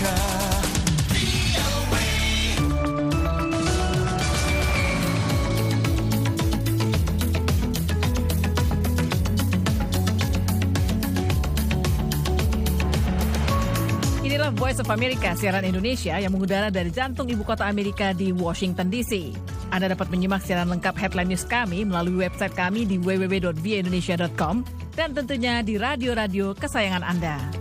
Inilah Voice of America, siaran Indonesia yang mengudara dari jantung ibu kota Amerika di Washington DC. Anda dapat menyimak siaran lengkap headline news kami melalui website kami di www.vindonesia.com dan tentunya di radio-radio kesayangan Anda.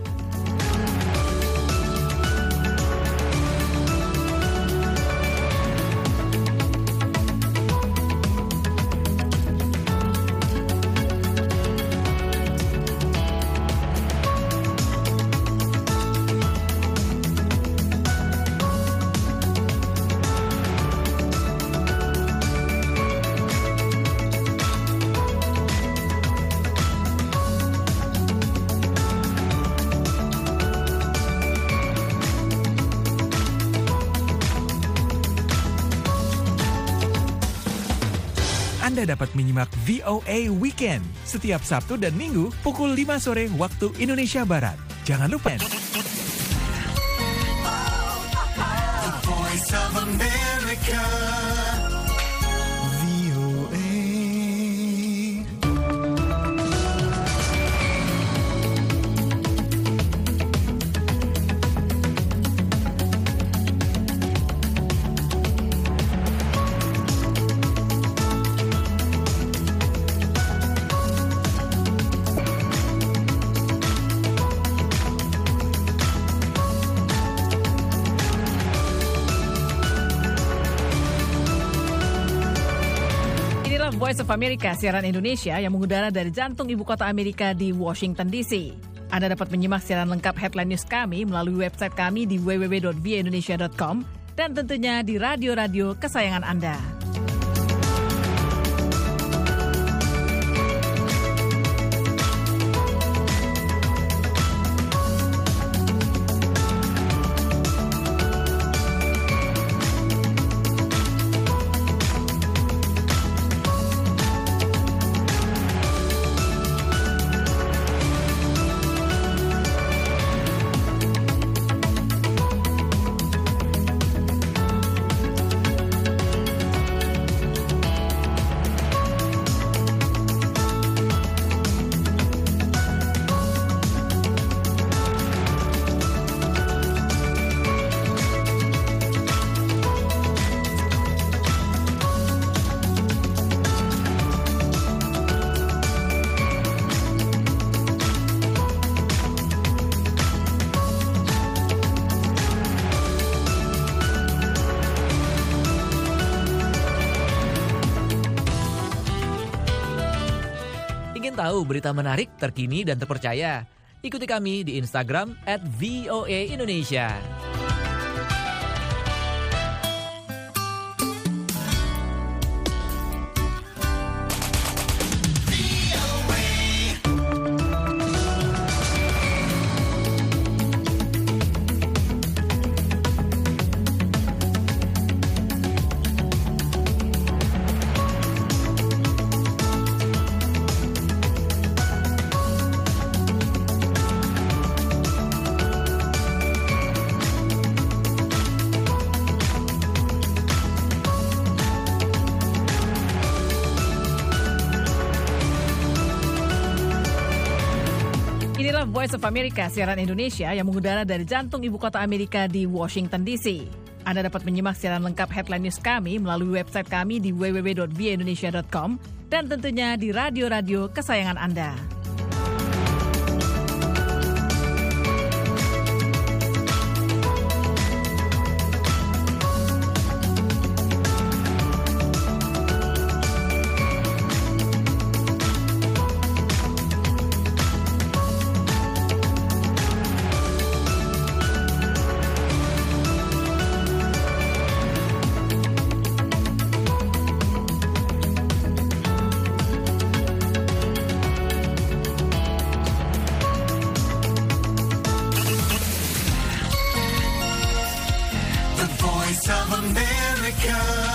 Anda dapat menyimak VOA Weekend setiap Sabtu dan Minggu pukul 5 sore waktu Indonesia Barat. Jangan lupa. Voice of America, siaran Indonesia yang mengudara dari jantung ibu kota Amerika di Washington DC. Anda dapat menyimak siaran lengkap headline news kami melalui website kami di www.vindonesia.com dan tentunya di radio-radio kesayangan Anda. Tahu berita menarik, terkini, dan terpercaya? Ikuti kami di Instagram at VOA Indonesia. Inilah Voice of America, siaran Indonesia yang mengudara dari jantung ibu kota Amerika di Washington DC. Anda dapat menyimak siaran lengkap headline news kami melalui website kami di www.vindonesia.com dan tentunya di radio-radio kesayangan Anda. voice of America.